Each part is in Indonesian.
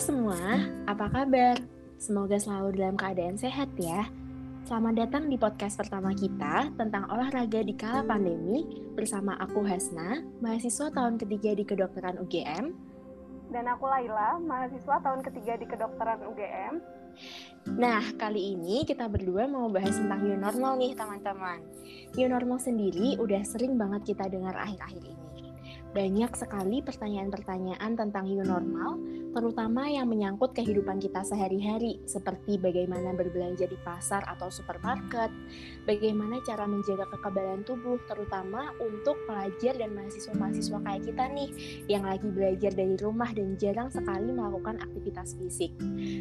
semua, apa kabar? Semoga selalu dalam keadaan sehat ya. Selamat datang di podcast pertama kita tentang olahraga di kala pandemi bersama aku Hasna, mahasiswa tahun ketiga di kedokteran UGM. Dan aku Laila, mahasiswa tahun ketiga di kedokteran UGM. Nah, kali ini kita berdua mau bahas tentang new normal nih teman-teman. New normal sendiri udah sering banget kita dengar akhir-akhir ini. Banyak sekali pertanyaan-pertanyaan tentang new normal, terutama yang menyangkut kehidupan kita sehari-hari, seperti bagaimana berbelanja di pasar atau supermarket, bagaimana cara menjaga kekebalan tubuh, terutama untuk pelajar dan mahasiswa-mahasiswa kayak kita nih, yang lagi belajar dari rumah dan jarang sekali melakukan aktivitas fisik.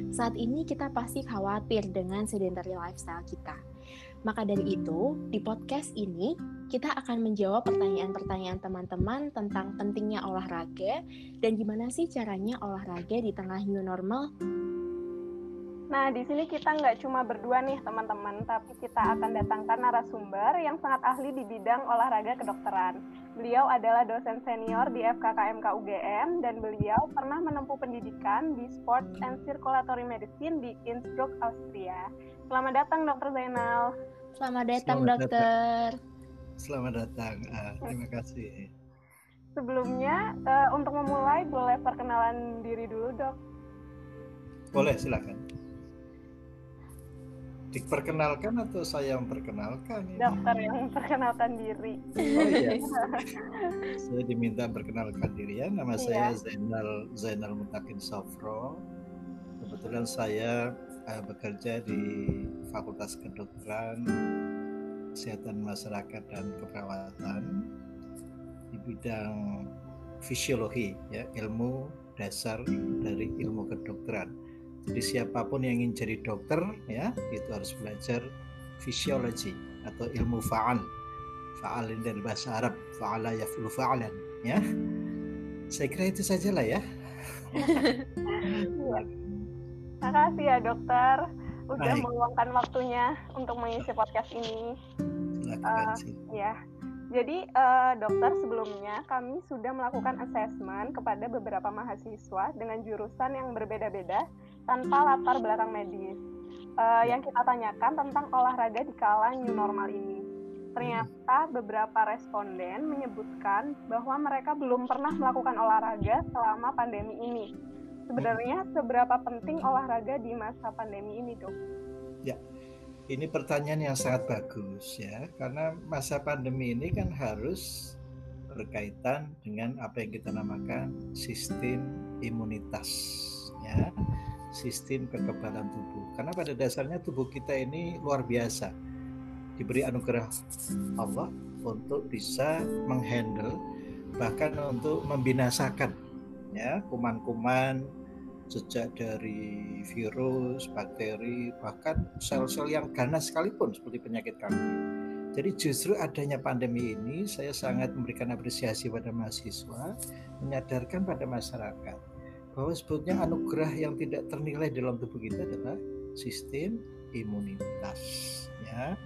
Saat ini kita pasti khawatir dengan sedentary lifestyle kita. Maka dari itu, di podcast ini kita akan menjawab pertanyaan-pertanyaan teman-teman tentang pentingnya olahraga dan gimana sih caranya olahraga di tengah new normal. Nah, di sini kita nggak cuma berdua nih teman-teman, tapi kita akan datangkan narasumber yang sangat ahli di bidang olahraga kedokteran. Beliau adalah dosen senior di FKKMK UGM dan beliau pernah menempuh pendidikan di Sports and Circulatory Medicine di Innsbruck, Austria. Selamat datang, Dr. Zainal. Selamat datang, Selamat dokter. Datang. Selamat datang. Uh, terima kasih. Sebelumnya, uh, untuk memulai, boleh perkenalan diri dulu, dok. Boleh, silakan. Diperkenalkan atau saya memperkenalkan? Ini? Dokter yang memperkenalkan diri. Oh iya. saya diminta memperkenalkan diri ya. Nama iya. saya Zainal Zainal Mutakin Sofro. Kebetulan saya uh, bekerja di Fakultas Kedokteran, Kesehatan Masyarakat dan Keperawatan di bidang fisiologi, ya ilmu dasar dari ilmu kedokteran. Jadi siapa pun yang ingin jadi dokter, ya itu harus belajar fisiologi atau ilmu fa'al. Fa'alin dari bahasa Arab, fa'ala yaflu fa'alan, ya. Saya kira itu sajalah ya. Terima kasih ya dokter udah Baik. meluangkan waktunya untuk mengisi podcast ini. uh, ya. Jadi uh, dokter sebelumnya kami sudah melakukan assessment kepada beberapa mahasiswa dengan jurusan yang berbeda-beda tanpa latar belakang medis. Uh, yang kita tanyakan tentang olahraga di kala new normal ini. Ternyata beberapa responden menyebutkan bahwa mereka belum pernah melakukan olahraga selama pandemi ini sebenarnya seberapa penting olahraga di masa pandemi ini, dok? Ya, ini pertanyaan yang sangat bagus ya, karena masa pandemi ini kan harus berkaitan dengan apa yang kita namakan sistem imunitas, ya, sistem kekebalan tubuh. Karena pada dasarnya tubuh kita ini luar biasa, diberi anugerah Allah untuk bisa menghandle bahkan untuk membinasakan ya kuman-kuman sejak dari virus, bakteri, bahkan sel-sel yang ganas sekalipun seperti penyakit kanker. Jadi justru adanya pandemi ini saya sangat memberikan apresiasi pada mahasiswa, menyadarkan pada masyarakat bahwa sebetulnya anugerah yang tidak ternilai dalam tubuh kita adalah sistem imunitas. Ya,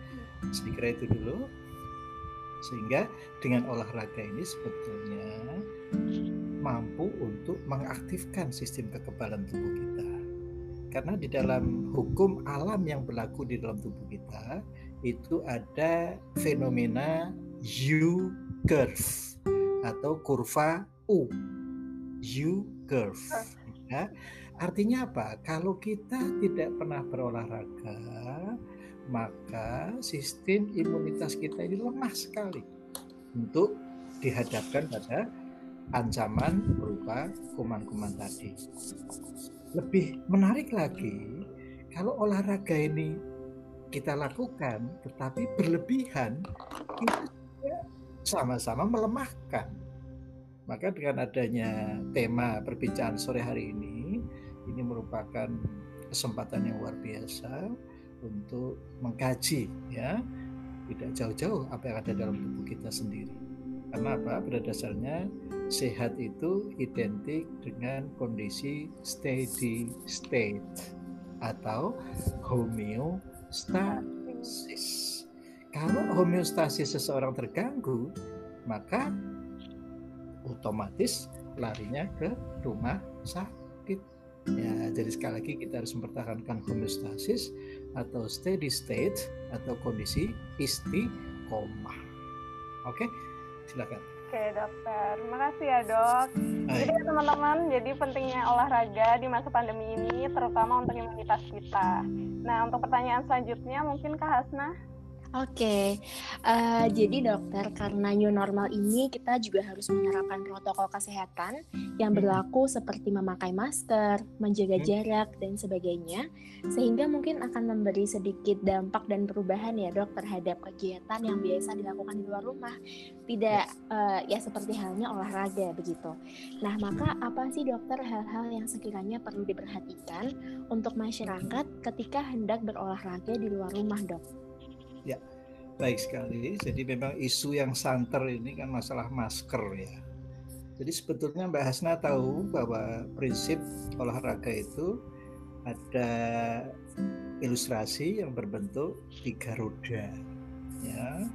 saya itu dulu. Sehingga dengan olahraga ini sebetulnya mampu untuk mengaktifkan sistem kekebalan tubuh kita. Karena di dalam hukum alam yang berlaku di dalam tubuh kita itu ada fenomena U curve atau kurva U. U curve. Ya. Artinya apa? Kalau kita tidak pernah berolahraga, maka sistem imunitas kita ini lemah sekali untuk dihadapkan pada ancaman berupa kuman-kuman tadi. Lebih menarik lagi, kalau olahraga ini kita lakukan tetapi berlebihan, kita sama-sama melemahkan. Maka dengan adanya tema perbincangan sore hari ini, ini merupakan kesempatan yang luar biasa untuk mengkaji ya tidak jauh-jauh apa yang ada dalam tubuh kita sendiri. Karena apa? Pada dasarnya sehat itu identik dengan kondisi steady state atau homeostasis. Kalau homeostasis seseorang terganggu, maka otomatis larinya ke rumah sakit. Ya, jadi sekali lagi kita harus mempertahankan homeostasis atau steady state atau kondisi istiqomah. Oke, silakan. Oke dokter, terima kasih ya dok. Jadi teman-teman, jadi pentingnya olahraga di masa pandemi ini, terutama untuk imunitas kita. Nah untuk pertanyaan selanjutnya mungkin Kak Hasna. Oke, uh, jadi dokter, karena new normal ini kita juga harus menerapkan protokol kesehatan yang berlaku seperti memakai masker, menjaga hmm. jarak, dan sebagainya, sehingga mungkin akan memberi sedikit dampak dan perubahan ya dok terhadap kegiatan yang biasa dilakukan di luar rumah, tidak uh, ya seperti halnya olahraga begitu. Nah, maka apa sih dokter hal-hal yang sekiranya perlu diperhatikan untuk masyarakat ketika hendak berolahraga di luar rumah dok? Ya, baik sekali. Jadi memang isu yang santer ini kan masalah masker ya. Jadi sebetulnya Mbak Hasna tahu bahwa prinsip olahraga itu ada ilustrasi yang berbentuk tiga roda. Ya,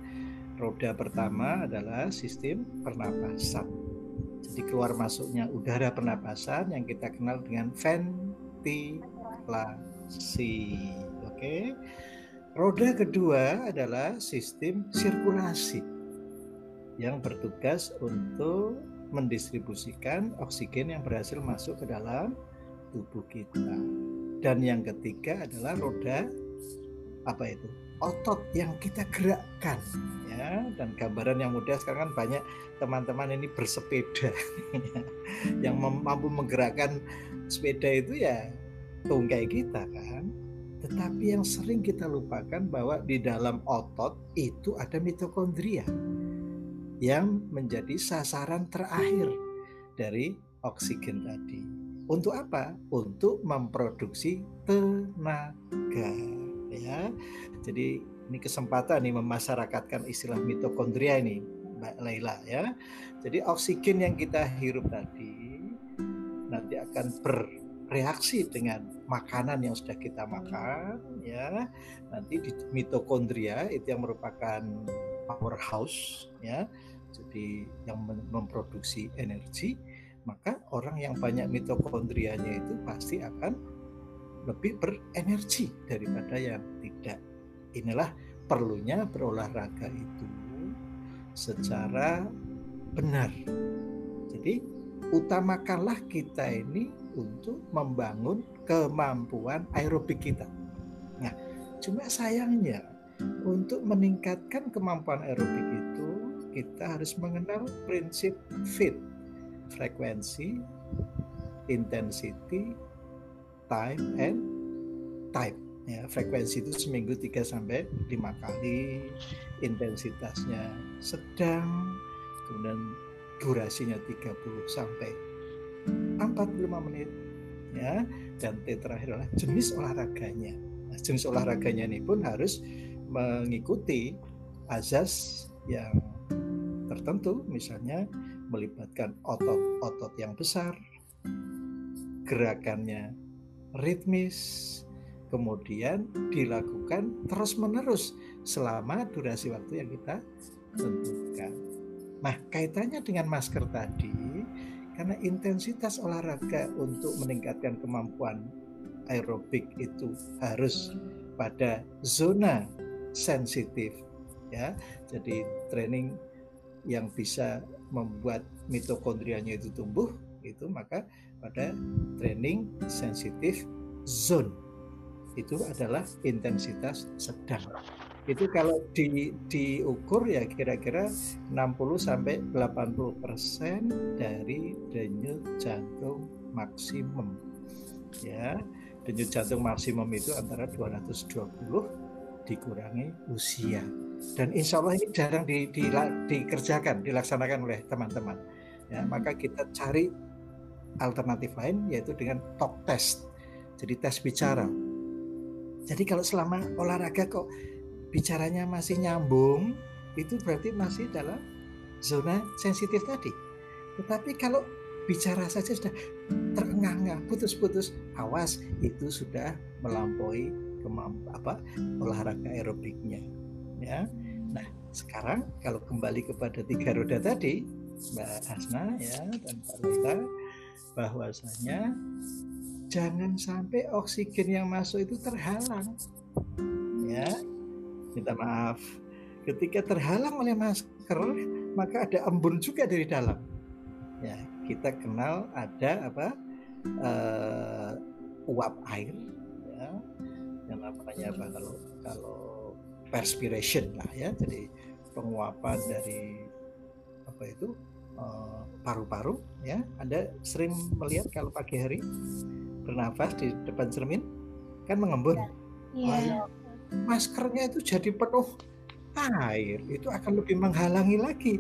roda pertama adalah sistem pernapasan. Jadi keluar masuknya udara pernapasan yang kita kenal dengan ventilasi. Oke. Roda kedua adalah sistem sirkulasi yang bertugas untuk mendistribusikan oksigen yang berhasil masuk ke dalam tubuh kita. Dan yang ketiga adalah roda apa itu? Otot yang kita gerakkan ya. Dan gambaran yang mudah sekarang kan banyak teman-teman ini bersepeda yang mampu menggerakkan sepeda itu ya tunggai kita kan tetapi yang sering kita lupakan bahwa di dalam otot itu ada mitokondria yang menjadi sasaran terakhir dari oksigen tadi. Untuk apa? Untuk memproduksi tenaga. Ya, jadi ini kesempatan nih memasyarakatkan istilah mitokondria ini, Mbak Laila ya. Jadi oksigen yang kita hirup tadi nanti akan ber reaksi dengan makanan yang sudah kita makan ya. Nanti di mitokondria itu yang merupakan powerhouse ya. Jadi yang memproduksi energi maka orang yang banyak mitokondrianya itu pasti akan lebih berenergi daripada yang tidak. Inilah perlunya berolahraga itu secara benar. Jadi utamakanlah kita ini untuk membangun kemampuan aerobik kita. Nah, cuma sayangnya untuk meningkatkan kemampuan aerobik itu kita harus mengenal prinsip fit, frekuensi, intensity, time, and type. Ya, frekuensi itu seminggu 3 sampai 5 kali, intensitasnya sedang, kemudian durasinya 30 sampai 45 menit ya dan T terakhir adalah jenis olahraganya nah, jenis olahraganya ini pun harus mengikuti azas yang tertentu misalnya melibatkan otot-otot yang besar gerakannya ritmis kemudian dilakukan terus-menerus selama durasi waktu yang kita tentukan. Nah, kaitannya dengan masker tadi, karena intensitas olahraga untuk meningkatkan kemampuan aerobik itu harus pada zona sensitif ya. Jadi training yang bisa membuat mitokondrianya itu tumbuh itu maka pada training sensitif zone itu adalah intensitas sedang itu kalau di, diukur ya kira-kira 60 sampai 80 persen dari denyut jantung maksimum. Ya denyut jantung maksimum itu antara 220 dikurangi usia. Dan insya Allah ini jarang di, di, dikerjakan dilaksanakan oleh teman-teman. Ya maka kita cari alternatif lain yaitu dengan talk test. Jadi tes bicara. Jadi kalau selama olahraga kok bicaranya masih nyambung, itu berarti masih dalam zona sensitif tadi. Tetapi kalau bicara saja sudah terengah-engah, putus-putus, awas itu sudah melampaui kemampuan apa olahraga aerobiknya. Ya. Nah, sekarang kalau kembali kepada tiga roda tadi, Mbak Hasna ya dan Pak Lita bahwasanya jangan sampai oksigen yang masuk itu terhalang. Ya, minta maaf. Ketika terhalang oleh masker, maka ada embun juga dari dalam. Ya, kita kenal ada apa uh, uap air, ya, yang namanya apa kalau kalau perspiration lah ya, jadi penguapan dari apa itu eh, paru-paru uh, ya anda sering melihat kalau pagi hari bernafas di depan cermin kan mengembun. Yeah. Maskernya itu jadi penuh air, itu akan lebih menghalangi lagi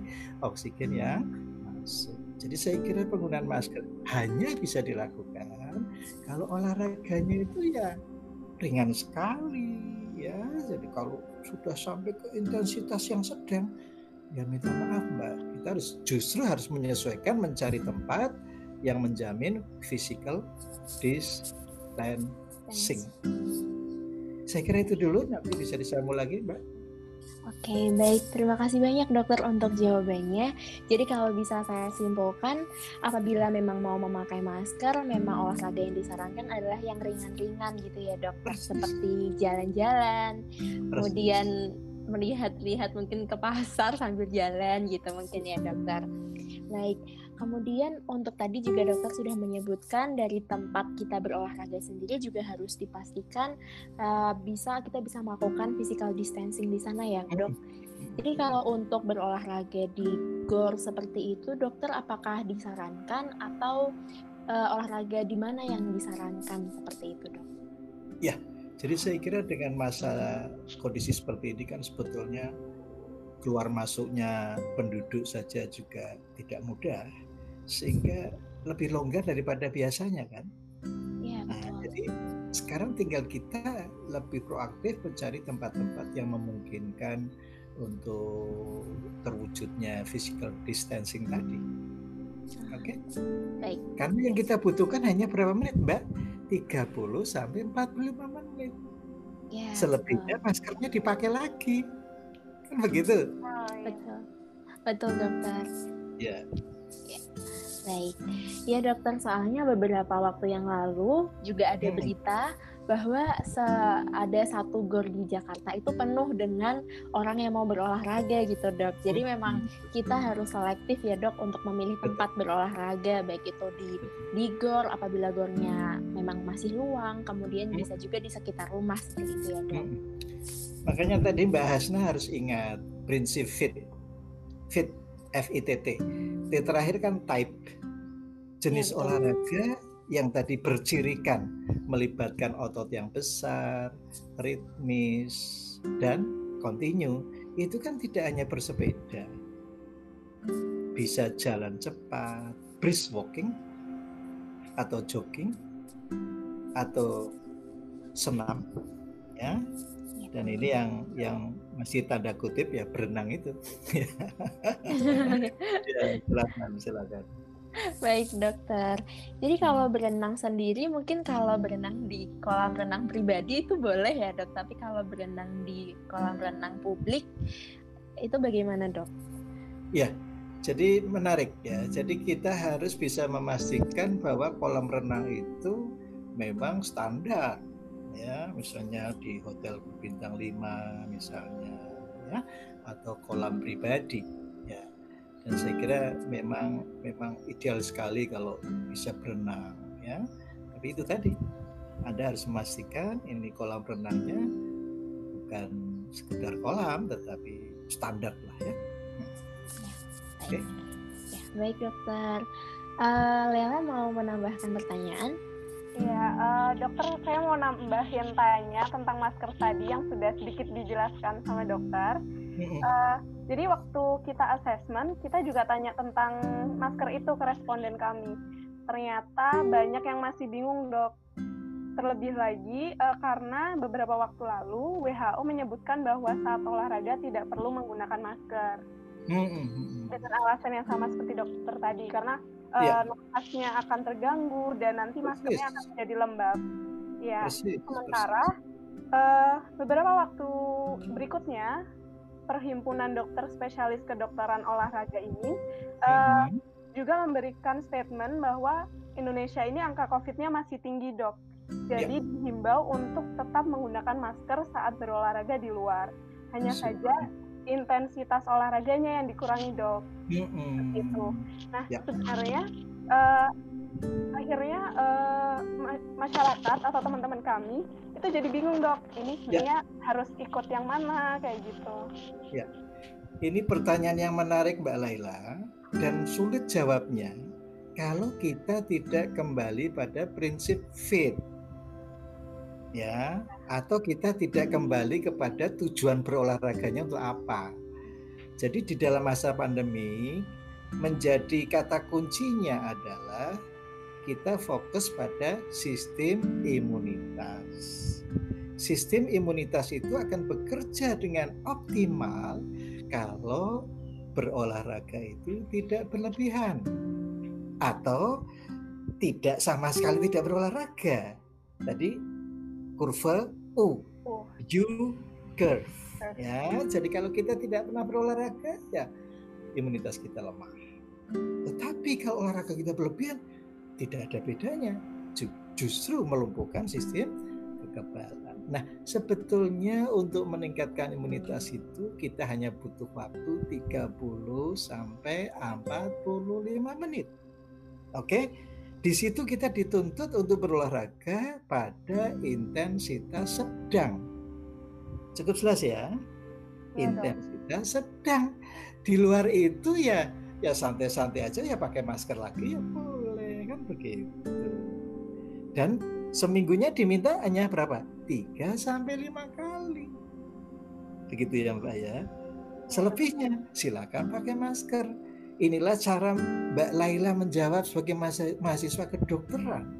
oksigen yang masuk. Jadi saya kira penggunaan masker hanya bisa dilakukan kalau olahraganya itu ya ringan sekali ya. Jadi kalau sudah sampai ke intensitas yang sedang ya minta maaf mbak kita harus justru harus menyesuaikan mencari tempat yang menjamin physical distancing. Saya kira itu dulu, nanti bisa disambung lagi, Mbak. Oke, baik. Terima kasih banyak dokter untuk jawabannya. Jadi kalau bisa saya simpulkan, apabila memang mau memakai masker, memang olahraga yang disarankan adalah yang ringan-ringan gitu ya dokter, Persis. seperti jalan-jalan, kemudian melihat-lihat mungkin ke pasar sambil jalan gitu mungkin ya dokter. Baik, Kemudian untuk tadi juga dokter sudah menyebutkan dari tempat kita berolahraga sendiri juga harus dipastikan uh, bisa kita bisa melakukan physical distancing di sana ya dok. Jadi kalau untuk berolahraga di gor seperti itu dokter apakah disarankan atau uh, olahraga di mana yang disarankan seperti itu dok? Ya, jadi saya kira dengan masa kondisi seperti ini kan sebetulnya keluar masuknya penduduk saja juga tidak mudah sehingga lebih longgar daripada biasanya kan. Ya, nah, jadi sekarang tinggal kita lebih proaktif mencari tempat-tempat yang memungkinkan untuk terwujudnya physical distancing tadi. Oke. Okay? Baik. Karena yang kita butuhkan hanya berapa menit, Mbak? 30 sampai 45 menit. Ya, Selebihnya betul. maskernya dipakai lagi. Kan begitu? Betul. Betul, dokter. Ya. Baik, ya dokter soalnya beberapa waktu yang lalu juga ada berita bahwa se ada satu gor di Jakarta itu penuh dengan orang yang mau berolahraga gitu dok. Jadi memang kita harus selektif ya dok untuk memilih tempat berolahraga baik itu di di gor apabila gornya memang masih luang, kemudian bisa juga di sekitar rumah seperti itu ya dok. Makanya tadi Mbak Hasna harus ingat prinsip fit, fit F I T T. T terakhir kan type jenis ya, olahraga yang tadi bercirikan melibatkan otot yang besar, ritmis, dan kontinu itu kan tidak hanya bersepeda, bisa jalan cepat, brisk walking, atau jogging, atau senam, ya. Dan ini yang yang masih tanda kutip ya berenang itu. ya, silakan, silakan. Baik dokter. Jadi kalau berenang sendiri mungkin kalau berenang di kolam renang pribadi itu boleh ya dok. Tapi kalau berenang di kolam renang publik itu bagaimana dok? Ya, jadi menarik ya. Jadi kita harus bisa memastikan bahwa kolam renang itu memang standar ya, misalnya di hotel bintang 5 misalnya ya atau kolam pribadi dan saya kira memang memang ideal sekali kalau bisa berenang ya. Tapi itu tadi anda harus memastikan ini kolam renangnya bukan sekedar kolam tetapi standar lah ya, ya oke. Okay. ya, baik dokter. Uh, Lela mau menambahkan pertanyaan Iya, uh, dokter saya mau nambahin tanya tentang masker tadi yang sudah sedikit dijelaskan sama dokter. Uh, jadi waktu kita assessment, kita juga tanya tentang masker itu ke responden kami. Ternyata banyak yang masih bingung, dok. Terlebih lagi uh, karena beberapa waktu lalu WHO menyebutkan bahwa saat olahraga tidak perlu menggunakan masker. Dengan alasan yang sama seperti dokter tadi, karena uh, yeah. nafasnya akan terganggu dan nanti maskernya akan menjadi lembab. Ya, sementara uh, beberapa waktu berikutnya Perhimpunan Dokter Spesialis Kedokteran Olahraga ini uh, juga memberikan statement bahwa Indonesia ini angka COVID-nya masih tinggi dok. Jadi ya. dihimbau untuk tetap menggunakan masker saat berolahraga di luar. Hanya saja intensitas olahraganya yang dikurangi dok. Mm-hmm. Itu. Nah ya. sebenarnya uh, akhirnya uh, masyarakat atau teman-teman kami itu jadi bingung dok. Ini ya. sebenarnya ya. harus ikut yang mana kayak gitu. Ya. Ini pertanyaan yang menarik Mbak Laila dan sulit jawabnya kalau kita tidak kembali pada prinsip fit ya atau kita tidak kembali kepada tujuan berolahraganya untuk apa. Jadi di dalam masa pandemi menjadi kata kuncinya adalah kita fokus pada sistem imunitas. Sistem imunitas itu akan bekerja dengan optimal kalau berolahraga itu tidak berlebihan atau tidak sama sekali tidak berolahraga. Tadi kurva U, U curve. Ya, jadi kalau kita tidak pernah berolahraga, ya imunitas kita lemah. Tetapi kalau olahraga kita berlebihan, tidak ada bedanya. Justru melumpuhkan sistem kekebalan. Nah, sebetulnya untuk meningkatkan imunitas itu kita hanya butuh waktu 30 sampai 45 menit. Oke? Di situ kita dituntut untuk berolahraga pada intensitas sedang. Cukup jelas ya? ya intensitas sedang. Di luar itu ya ya santai-santai aja ya pakai masker lagi ya boleh kan begitu. Dan seminggunya diminta hanya berapa? 3 sampai 5 kali. Begitu ya Mbak ya. Selebihnya silakan pakai masker Inilah cara Mbak Laila menjawab sebagai mahasiswa kedokteran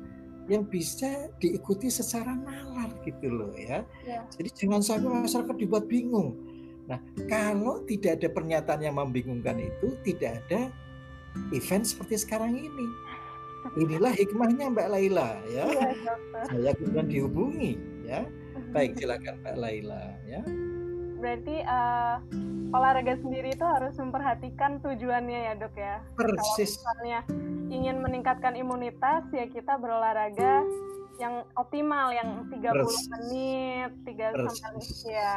yang bisa diikuti secara nalar gitu loh ya. ya. Jadi jangan sampai masyarakat dibuat bingung. Nah, kalau tidak ada pernyataan yang membingungkan itu, tidak ada event seperti sekarang ini. Inilah hikmahnya Mbak Laila ya. ya Saya kemudian dihubungi ya. Baik, silakan Mbak Laila ya berarti uh, olahraga sendiri itu harus memperhatikan tujuannya ya dok ya. Persis. Kalau misalnya ingin meningkatkan imunitas ya kita berolahraga yang optimal yang 30 Persis. menit, 3 sampai ya.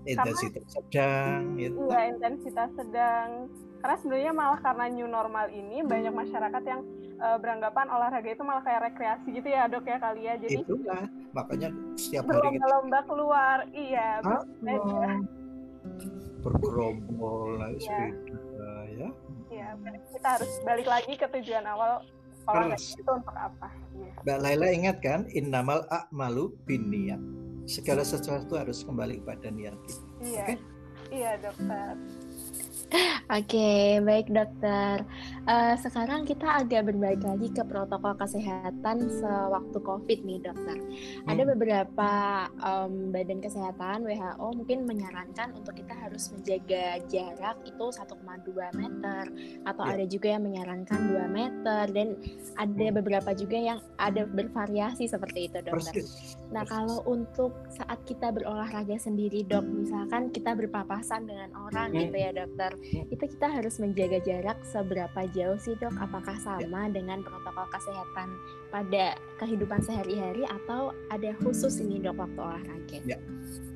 Intensitas Sama, sedang gitu. Iya, intensitas sedang. Karena sebenarnya malah karena new normal ini banyak masyarakat yang uh, beranggapan olahraga itu malah kayak rekreasi gitu ya dok ya kali ya. Jadi itulah makanya setiap hari kita lomba keluar. Iya bergerombol naik iya. sepeda ya. Iya kita harus balik lagi ke tujuan awal olahraga itu untuk apa? Ya. Mbak Laila ingat kan innamal a'malu niat segala sesuatu harus kembali kepada niat. Kita iya. Okay? iya dokter Oke, baik dokter. Uh, sekarang kita agak berbalik lagi ke protokol kesehatan sewaktu COVID nih dokter. Hmm. Ada beberapa um, badan kesehatan WHO mungkin menyarankan untuk kita harus menjaga jarak itu 1,2 meter atau yeah. ada juga yang menyarankan 2 meter dan ada beberapa juga yang ada bervariasi seperti itu dokter. Persis. Nah kalau untuk saat kita berolahraga sendiri dok, misalkan kita berpapasan dengan orang hmm. gitu ya dokter itu kita harus menjaga jarak seberapa jauh sih dok? Apakah ya. sama dengan protokol kesehatan pada kehidupan sehari-hari atau ada khusus ini dok waktu olahraga? Ya,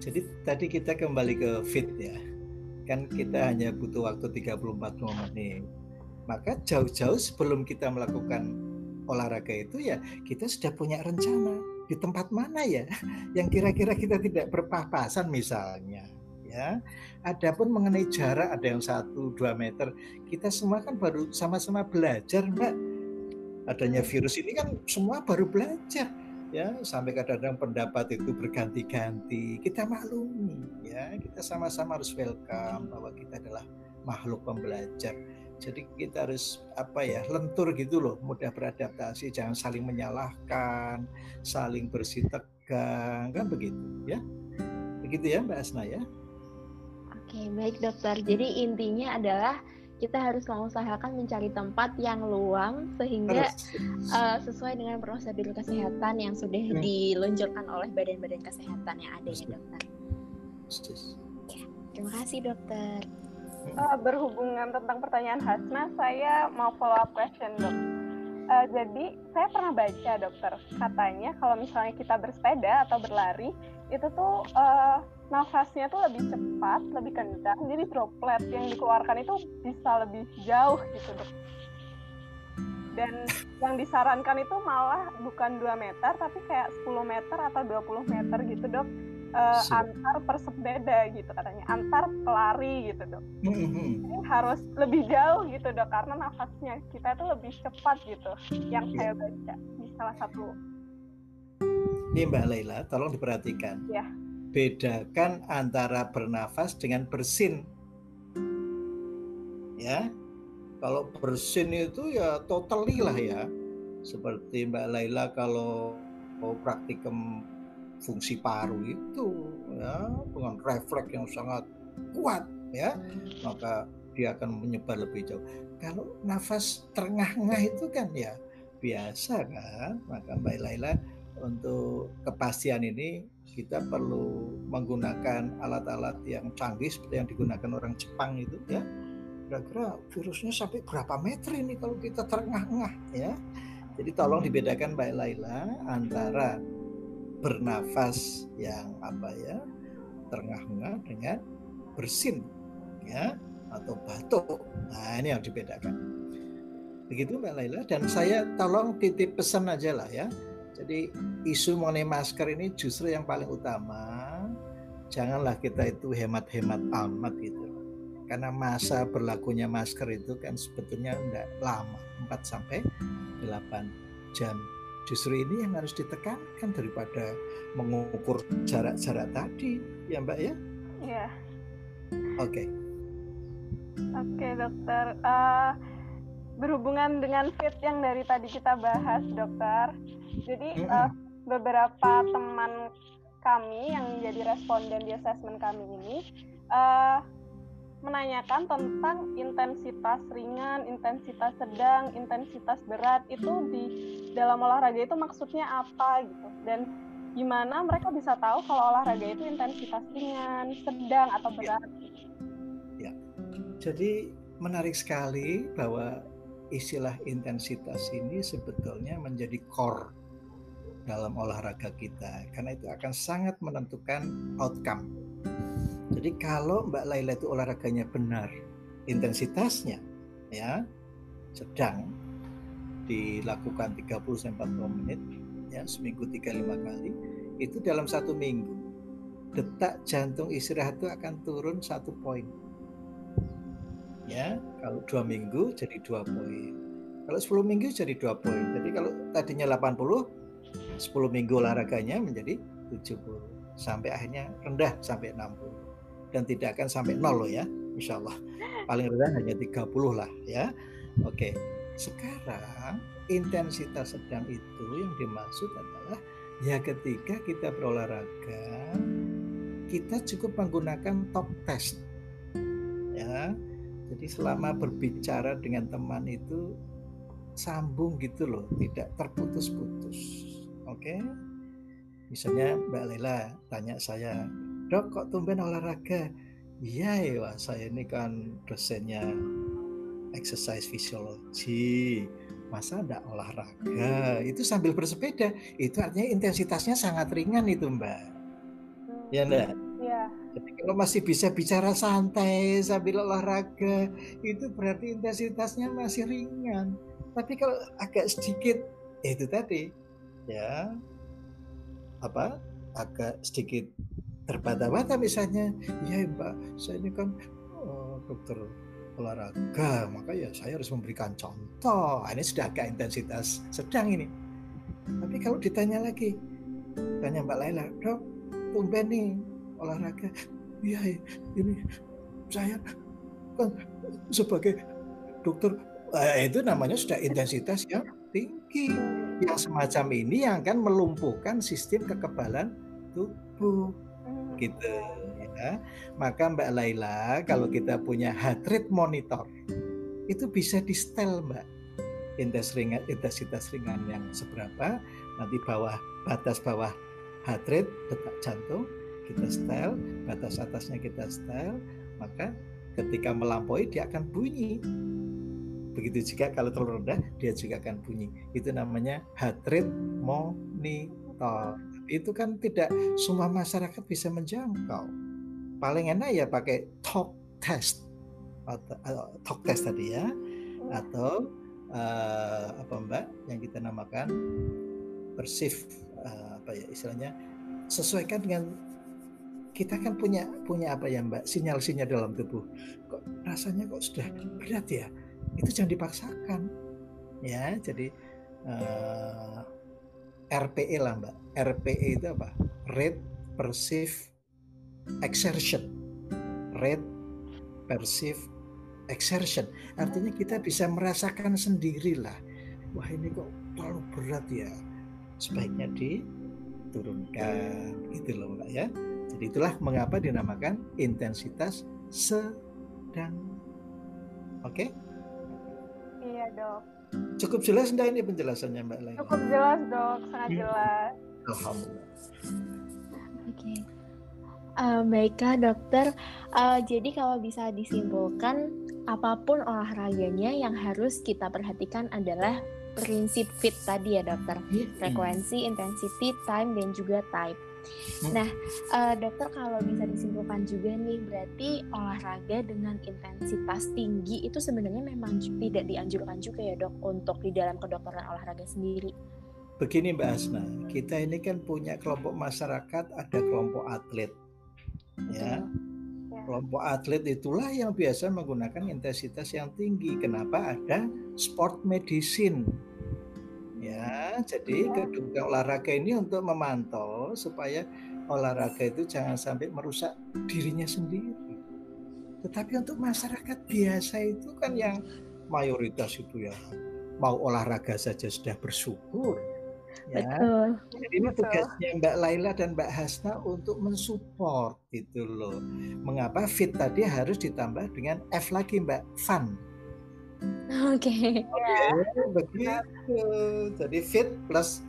jadi tadi kita kembali ke fit ya, kan kita hanya butuh waktu 30-40 menit. Maka jauh-jauh sebelum kita melakukan olahraga itu ya kita sudah punya rencana di tempat mana ya yang kira-kira kita tidak berpapasan misalnya ya. Adapun mengenai jarak ada yang satu dua meter, kita semua kan baru sama-sama belajar, Mbak. Adanya virus ini kan semua baru belajar ya. Sampai kadang-kadang pendapat itu berganti-ganti kita maklumi ya. Kita sama-sama harus welcome bahwa kita adalah makhluk pembelajar. Jadi kita harus apa ya lentur gitu loh mudah beradaptasi jangan saling menyalahkan saling bersih tegang kan begitu ya. Begitu ya Mbak Asna ya Oke, baik dokter. Jadi intinya adalah kita harus mengusahakan mencari tempat yang luang sehingga uh, sesuai dengan prosedur kesehatan yang sudah hmm. diluncurkan oleh badan-badan kesehatan yang ada ya dokter. Ya, terima kasih dokter. Uh, berhubungan tentang pertanyaan Hasna, saya mau follow up question dok. Uh, jadi saya pernah baca dokter katanya kalau misalnya kita bersepeda atau berlari itu tuh uh, nafasnya tuh lebih cepat, lebih kencang, jadi droplet yang dikeluarkan itu bisa lebih jauh gitu dok. Dan yang disarankan itu malah bukan 2 meter tapi kayak 10 meter atau 20 meter gitu dok uh, antar persepeda gitu katanya. Antar pelari gitu dok. Mm-hmm. Jadi harus lebih jauh gitu dok karena nafasnya kita itu lebih cepat gitu. Yang saya baca di salah satu ini Mbak Laila tolong diperhatikan. Ya bedakan antara bernafas dengan bersin. Ya. Kalau bersin itu ya totally lah ya. Seperti Mbak Laila kalau mau praktikum fungsi paru itu ya dengan refleks yang sangat kuat ya maka dia akan menyebar lebih jauh. Kalau nafas terengah-engah itu kan ya biasa kan? Maka Mbak Laila untuk kepastian ini kita perlu menggunakan alat-alat yang canggih seperti yang digunakan orang Jepang itu ya. Kira-kira virusnya sampai berapa meter ini kalau kita terengah-engah ya? Jadi tolong dibedakan Mbak Laila antara bernafas yang apa ya terengah-engah dengan bersin ya atau batuk. Nah ini yang dibedakan. Begitu Mbak Laila dan saya tolong titip pesan aja lah ya. Jadi isu mengenai masker ini justru yang paling utama. Janganlah kita itu hemat-hemat amat gitu. Karena masa berlakunya masker itu kan sebetulnya enggak lama, 4 sampai 8 jam. Justru ini yang harus ditekankan daripada mengukur jarak-jarak tadi, ya Mbak ya? Iya. Oke. Okay. Oke okay, dokter. Uh, berhubungan dengan fit yang dari tadi kita bahas dokter. Jadi mm -hmm. uh, beberapa teman kami yang menjadi responden di asesmen kami ini uh, menanyakan tentang intensitas ringan, intensitas sedang, intensitas berat itu di dalam olahraga itu maksudnya apa gitu dan gimana mereka bisa tahu kalau olahraga itu intensitas ringan, sedang atau ya. berat. Ya. Jadi menarik sekali bahwa istilah intensitas ini sebetulnya menjadi core dalam olahraga kita karena itu akan sangat menentukan outcome jadi kalau Mbak Laila itu olahraganya benar, intensitasnya ya sedang dilakukan 30 sampai 40 menit ya seminggu 35 kali itu dalam satu minggu detak jantung istirahat itu akan turun satu poin. Ya kalau dua minggu jadi dua poin. Kalau 10 minggu jadi dua poin. Jadi kalau tadinya 80 10 minggu olahraganya menjadi 70 sampai akhirnya rendah sampai 60 dan tidak akan sampai nol loh ya insya Allah paling rendah hanya 30 lah ya. Oke sekarang intensitas sedang itu yang dimaksud adalah ya ketika kita berolahraga kita cukup menggunakan top test. Ya jadi selama berbicara dengan teman itu sambung gitu loh tidak terputus-putus. Oke misalnya Mbak Lela tanya saya dok kok tumben olahraga? Iya ya saya ini kan dosennya exercise physiology masa ada olahraga? Itu sambil bersepeda. Itu artinya intensitasnya sangat ringan itu mbak. Ya enggak ya. jadi kalau masih bisa bicara santai sambil olahraga itu berarti intensitasnya masih ringan. Tapi kalau agak sedikit ya itu tadi. Ya. Apa? Agak sedikit terbata-bata misalnya. Ya mbak. Saya ini kan oh, dokter olahraga maka ya saya harus memberikan contoh. Ah, ini sudah agak intensitas sedang ini. Tapi kalau ditanya lagi tanya mbak Laila dok tumben nih olahraga. Iya ini saya kan sebagai dokter eh, itu namanya sudah intensitas yang tinggi. Yang semacam ini yang akan melumpuhkan sistem kekebalan tubuh gitu ya. Maka Mbak Laila kalau kita punya heart rate monitor itu bisa di setel Mbak intensitas ringan, intensitas ringan yang seberapa nanti bawah batas bawah heart rate detak jantung kita setel batas atasnya kita setel maka ketika melampaui dia akan bunyi Begitu juga kalau terlalu rendah, dia juga akan bunyi. Itu namanya heart rate monitor. Itu kan tidak semua masyarakat bisa menjangkau. Paling enak ya pakai talk test atau uh, talk test tadi ya, atau uh, apa Mbak yang kita namakan persif uh, apa ya istilahnya sesuaikan dengan kita kan punya punya apa ya Mbak sinyal-sinyal dalam tubuh. Kok rasanya kok sudah berat ya? Itu jangan dipaksakan. Ya jadi uh, eh, RPE lah mbak. RPE itu apa? Rate perceive exertion. Rate perceive exertion. Artinya kita bisa merasakan sendiri lah wah ini kok terlalu berat ya? Sebaiknya diturunkan gitu loh mbak ya. Jadi itulah mengapa dinamakan intensitas sedang. Oke? Okay? Iya dok. Cukup jelas enggak ini penjelasannya Mbak Laila? Cukup jelas dok, sangat hmm. jelas. Alhamdulillah. Oke. Okay. Uh, eh, baiklah dokter. Uh, jadi kalau bisa disimpulkan, apa pun olahraganya yang harus kita perhatikan adalah prinsip fit tadi ya dokter. Hmm. Frekuensi, intensity, time, dan juga type. Hmm. Nah, uh, dokter kalau bisa disimpulkan juga nih, berarti olahraga dengan intensitas tinggi itu sebenarnya memang tidak dianjurkan juga ya dok untuk di dalam kedokteran olahraga sendiri. Begini Mbak Asna, kita ini kan punya kelompok masyarakat, ada kelompok atlet, ya. ya. Kelompok atlet itulah yang biasa menggunakan intensitas yang tinggi. Kenapa ada sport medicine? Ya jadi gedung olahraga ini untuk memantau supaya olahraga itu jangan sampai merusak dirinya sendiri. Tetapi untuk masyarakat biasa itu kan yang mayoritas itu ya mau olahraga saja sudah bersyukur ya. Betul. ini tugasnya Mbak Laila dan Mbak Hasna untuk mensupport itu loh. Mengapa fit tadi harus ditambah dengan F lagi Mbak? Fun Oke. Okay. Ya. begitu. Jadi fit plus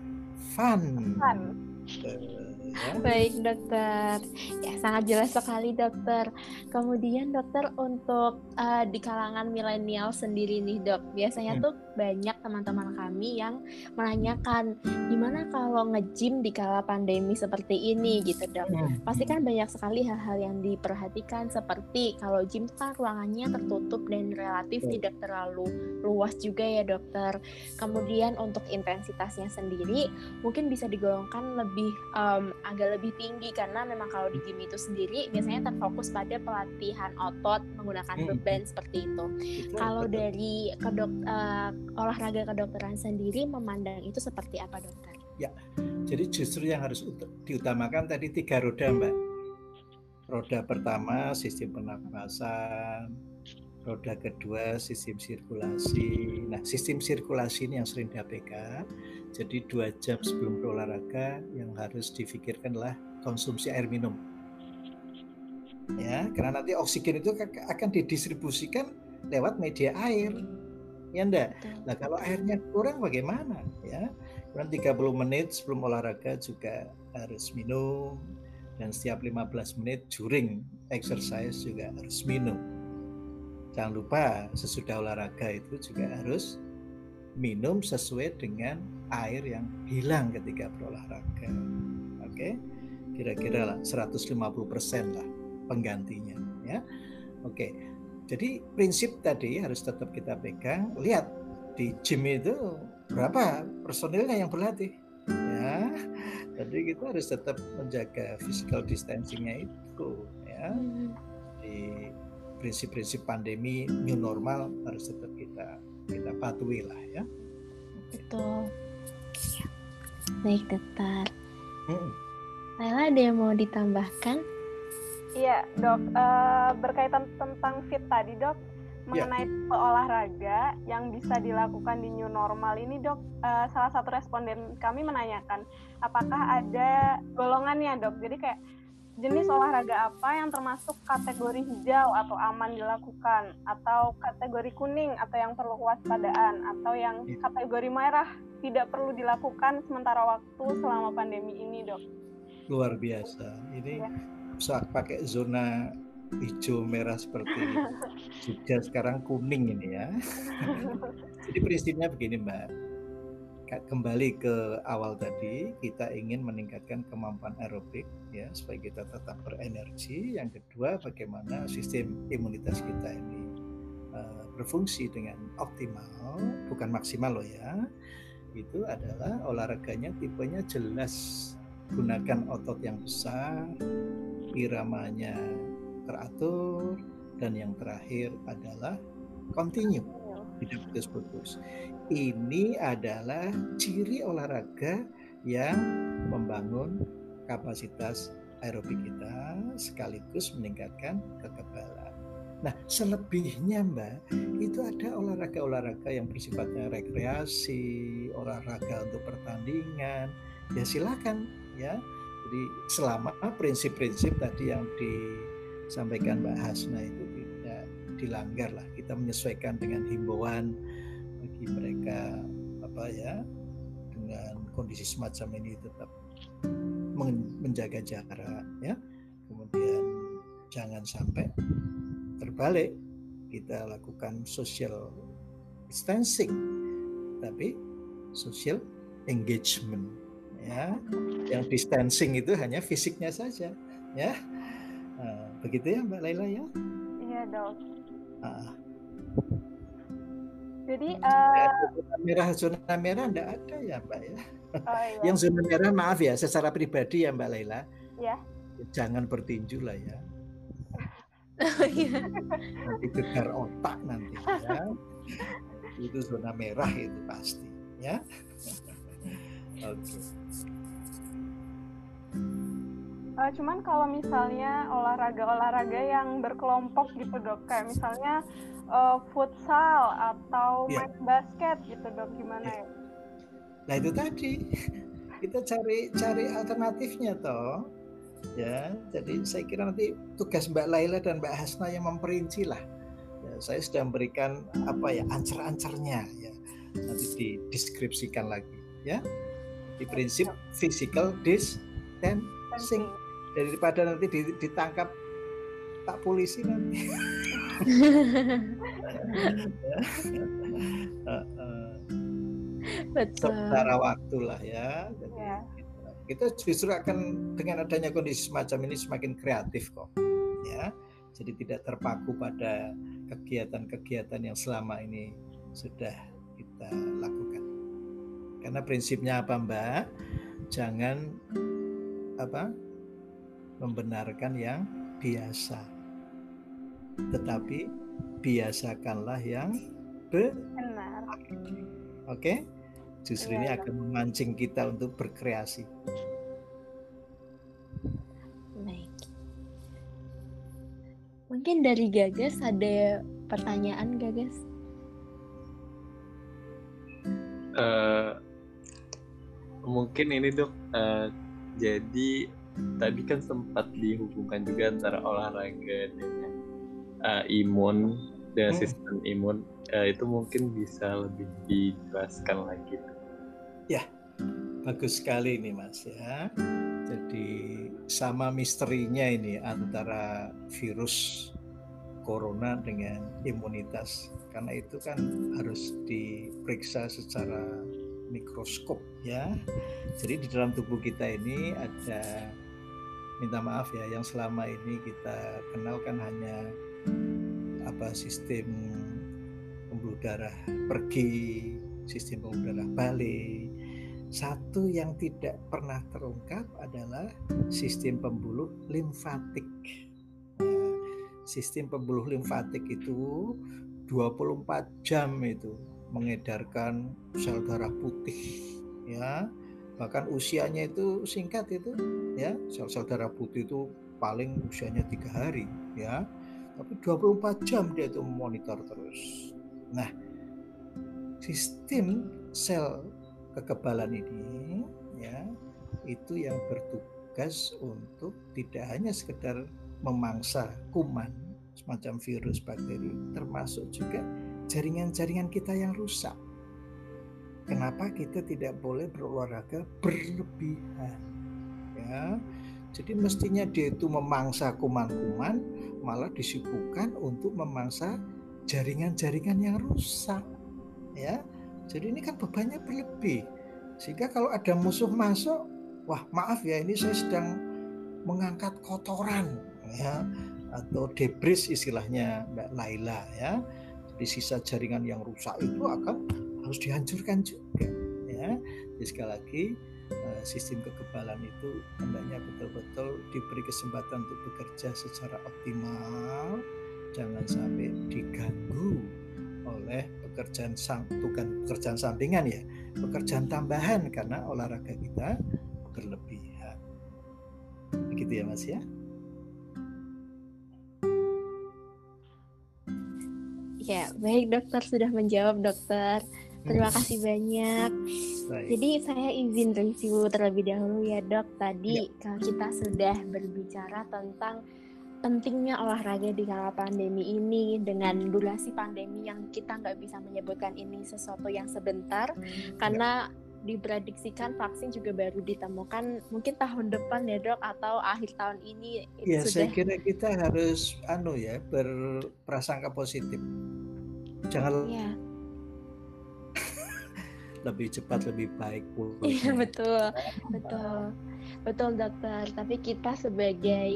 fun. Fun. Ya. Baik dokter, ya sangat jelas sekali dokter. Kemudian dokter untuk uh, di kalangan milenial sendiri nih dok, biasanya hmm. tuh banyak teman-teman kami yang menanyakan gimana kalau nge-gym di kala pandemi seperti ini gitu dok. Hmm. Pasti kan banyak sekali hal-hal yang diperhatikan seperti kalau gym kan ruangannya tertutup dan relatif hmm. tidak terlalu luas juga ya dokter. Kemudian untuk intensitasnya sendiri mungkin bisa digolongkan lebih um, agak lebih tinggi karena memang kalau di gym itu sendiri biasanya terfokus pada pelatihan otot menggunakan hmm. beban seperti itu. Kalau dari kedok uh, olahraga kedokteran sendiri memandang itu seperti apa dokter? Ya, jadi justru yang harus diutamakan tadi tiga roda mbak. Roda pertama sistem pernapasan, roda kedua sistem sirkulasi. Nah, sistem sirkulasi ini yang sering diabaikan. Jadi dua jam sebelum berolahraga yang harus difikirkan adalah konsumsi air minum. Ya, karena nanti oksigen itu akan didistribusikan lewat media air. Ya enggak? Nah, kalau airnya kurang bagaimana? Ya, kurang 30 menit sebelum olahraga juga harus minum dan setiap 15 menit during exercise juga harus minum Jangan lupa sesudah olahraga itu juga harus minum sesuai dengan air yang hilang ketika berolahraga. Oke, kira-kira lah 150% lah penggantinya ya. Oke, jadi prinsip tadi harus tetap kita pegang. Lihat di gym itu berapa personilnya yang berlatih ya. Jadi kita harus tetap menjaga physical distancingnya itu ya. Hmm. Di prinsip-prinsip pandemi new normal harus tetap kita kita patuhi lah ya. Betul. Baik dokter. Hmm. Laila ada yang mau ditambahkan? Iya dok, uh, berkaitan tentang fit tadi dok, ya. mengenai yeah. olahraga yang bisa dilakukan di new normal ini dok, uh, salah satu responden kami menanyakan apakah ada golongannya dok, jadi kayak jenis olahraga apa yang termasuk kategori hijau atau aman dilakukan atau kategori kuning atau yang perlu kewaspadaan atau yang iya. kategori merah tidak perlu dilakukan sementara waktu selama pandemi ini dok luar biasa ini ya. saat pakai zona hijau merah seperti sudah sekarang kuning ini ya. Jadi prinsipnya begini Mbak, kembali ke awal tadi kita ingin meningkatkan kemampuan aerobik ya supaya kita tetap berenergi. Yang kedua bagaimana sistem imunitas kita ini uh, berfungsi dengan optimal, bukan maksimal loh ya. Itu adalah olahraganya tipenya jelas gunakan otot yang besar, iramanya teratur, dan yang terakhir adalah continue, tidak putus-putus. Ini adalah ciri olahraga yang membangun kapasitas aerobik kita sekaligus meningkatkan kekebalan. Nah, selebihnya Mbak, itu ada olahraga-olahraga yang bersifatnya rekreasi, olahraga untuk pertandingan. Ya silakan ya. Jadi selama prinsip-prinsip tadi yang disampaikan Mbak Hasna itu tidak dilanggar lah. Kita menyesuaikan dengan himbauan bagi mereka apa ya dengan kondisi semacam ini tetap menjaga jarak ya. Kemudian jangan sampai terbalik kita lakukan social distancing tapi social engagement ya yang distancing itu hanya fisiknya saja ya nah, begitu ya mbak Laila ya iya dok ah. Jadi uh... zona merah zona merah enggak ada ya mbak ya oh, iya. yang zona merah maaf ya secara pribadi ya mbak Laila ya jangan bertinju lah ya oh, iya. nanti gegar otak nanti ya itu zona merah itu pasti ya oke okay. Uh, cuman kalau misalnya olahraga-olahraga yang berkelompok gitu dok, kayak misalnya uh, futsal atau yeah. main basket gitu dok, gimana yeah. ya? Nah itu tadi kita cari cari alternatifnya toh, ya. Jadi saya kira nanti tugas Mbak Laila dan Mbak Hasna yang memperinci lah. Ya, saya sudah memberikan apa ya ancer-ancernya ya. Nanti dideskripsikan lagi ya. Di prinsip physical distancing daripada nanti ditangkap tak polisi nanti. Betul. Sementara waktu lah ya. Jadi, ya. Kita justru akan dengan adanya kondisi semacam ini semakin kreatif kok. Ya. Jadi tidak terpaku pada kegiatan-kegiatan yang selama ini sudah kita lakukan. Karena prinsipnya apa Mbak? Jangan apa membenarkan yang biasa. Tetapi biasakanlah yang benar. Oke? Justru ini iya, akan memancing kita untuk berkreasi. Baik. Mungkin dari Gagas ada pertanyaan Gagas? Uh, mungkin ini dok. Uh, jadi tadi kan sempat dihubungkan juga antara olahraga dengan uh, imun dan hmm. sistem imun uh, itu mungkin bisa lebih dijelaskan lagi. Ya, bagus sekali ini Mas ya. Jadi sama misterinya ini antara virus corona dengan imunitas karena itu kan harus diperiksa secara mikroskop ya. Jadi di dalam tubuh kita ini ada minta maaf ya yang selama ini kita kenal kan hanya apa sistem pembuluh darah pergi, sistem pembuluh darah balik. Satu yang tidak pernah terungkap adalah sistem pembuluh limfatik. Nah, sistem pembuluh limfatik itu 24 jam itu mengedarkan sel darah putih ya bahkan usianya itu singkat itu ya sel-sel darah putih itu paling usianya tiga hari ya tapi 24 jam dia itu monitor terus nah sistem sel kekebalan ini ya itu yang bertugas untuk tidak hanya sekedar memangsa kuman semacam virus bakteri termasuk juga jaringan-jaringan kita yang rusak Kenapa kita tidak boleh berolahraga berlebihan? Ya, jadi mestinya dia itu memangsa kuman-kuman, malah disibukkan untuk memangsa jaringan-jaringan yang rusak ya. Jadi ini kan bebannya berlebih. Sehingga kalau ada musuh masuk wah maaf ya ini saya sedang mengangkat kotoran ya atau debris istilahnya Mbak Laila ya. Di sisa jaringan yang rusak itu akan harus dihancurkan juga ya. Jadi sekali lagi eh, sistem kekebalan itu hendaknya betul-betul diberi kesempatan untuk bekerja secara optimal. Jangan sampai diganggu oleh pekerjaan bukan pekerjaan sampingan ya pekerjaan tambahan karena olahraga kita berlebihan. Begitu ya mas ya? Ya, baik dokter sudah menjawab dokter. Terima kasih banyak. Baik. Jadi saya izin review terlebih dahulu ya dok. Tadi Ya. kalau kita sudah berbicara tentang pentingnya olahraga di kala pandemi ini dengan durasi pandemi yang kita nggak bisa menyebutkan ini sesuatu yang sebentar karena diprediksikan vaksin juga baru ditemukan mungkin tahun depan ya dok atau akhir tahun ini Ya, saya sudah kira kita harus anu ya berprasangka positif. Jangan ya lebih cepat lebih baik Iya pulihnya. betul, betul, betul dokter. Tapi kita sebagai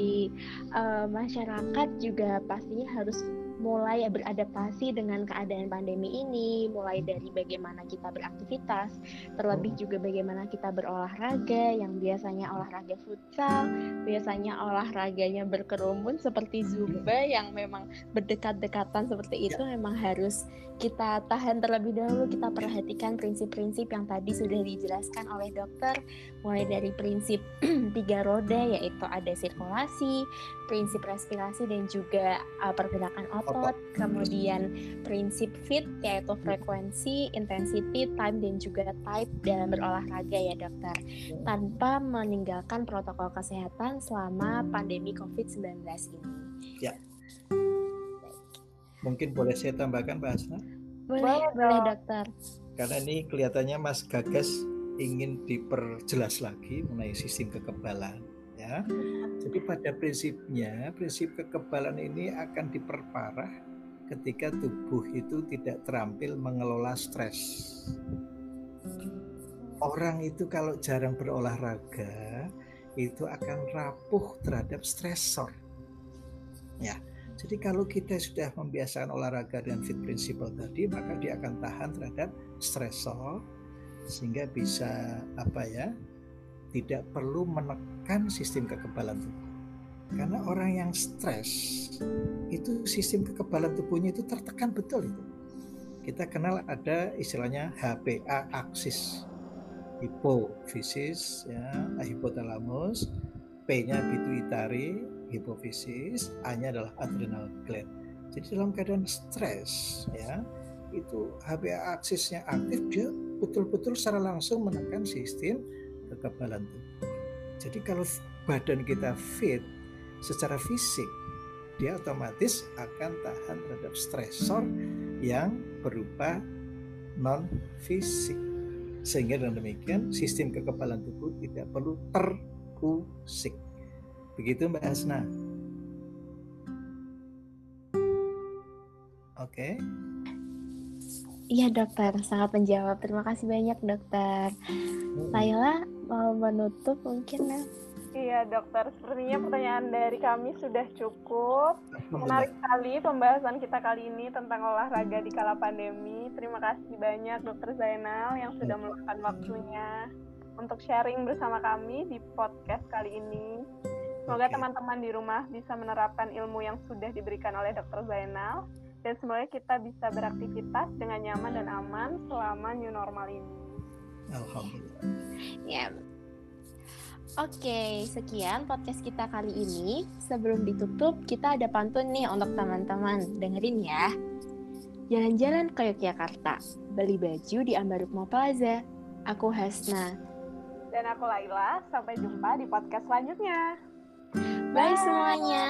eh, masyarakat juga pastinya harus mulai beradaptasi dengan keadaan pandemi ini, mulai dari bagaimana kita beraktivitas, terlebih juga bagaimana kita berolahraga, yang biasanya olahraga futsal, biasanya olahraganya berkerumun seperti zumba yang memang berdekat-dekatan seperti itu memang harus kita tahan terlebih dahulu, kita perhatikan prinsip-prinsip yang tadi sudah dijelaskan oleh dokter, mulai dari prinsip tiga roda yaitu ada sirkulasi, prinsip respirasi dan juga uh, pergerakan otot, kemudian prinsip fit yaitu frekuensi, intensity, time dan juga type dalam berolahraga ya dokter, tanpa meninggalkan protokol kesehatan selama pandemi COVID-19 ini. Mungkin boleh saya tambahkan Mbak Hasna? Boleh, Boleh, boleh Dok. dokter. Karena ini kelihatannya Mas Gagas ingin diperjelas lagi mengenai sistem kekebalan ya. Jadi pada prinsipnya prinsip kekebalan ini akan diperparah ketika tubuh itu tidak terampil mengelola stres. Orang itu kalau jarang berolahraga itu akan rapuh terhadap stresor. Ya. Jadi kalau kita sudah membiasakan olahraga dengan fit principle tadi, maka dia akan tahan terhadap stresor sehingga bisa apa ya? tidak perlu menekan sistem kekebalan tubuh. Karena orang yang stres itu sistem kekebalan tubuhnya itu tertekan betul itu. Kita kenal ada istilahnya HPA aksis. Hipofisis ya, hipotalamus, P-nya pituitari, hipofisis, A-nya adalah adrenal gland. Jadi dalam keadaan stres ya, itu HPA aksisnya aktif dia betul-betul secara langsung menekan sistem kekebalan tubuh. Jadi kalau badan kita fit secara fisik, dia otomatis akan tahan terhadap stresor yang berupa non fisik. Sehingga dengan demikian sistem kekebalan tubuh tidak perlu terusik. Begitu Mbak Hasna. Oke. Iya dokter, sangat menjawab. Terima kasih banyak dokter. Laila mau menutup mungkin ya? Iya dokter, sepertinya pertanyaan dari kami sudah cukup. Menarik sekali pembahasan kita kali ini tentang olahraga di kala pandemi. Terima kasih banyak Dokter Zainal yang sudah meluangkan waktunya untuk sharing bersama kami di podcast kali ini. Semoga teman-teman di rumah bisa menerapkan ilmu yang sudah diberikan oleh Dokter Zainal dan semoga kita bisa beraktivitas dengan nyaman dan aman selama new normal ini. Alhamdulillah. Ya. Oke, sekian podcast kita kali ini. Sebelum ditutup, kita ada pantun nih untuk teman-teman. Dengerin ya. Jalan-jalan ke Yogyakarta, beli baju di Ambarukmo Plaza. Aku Hasna. Dan aku Laila, sampai jumpa di podcast selanjutnya. Bye semuanya.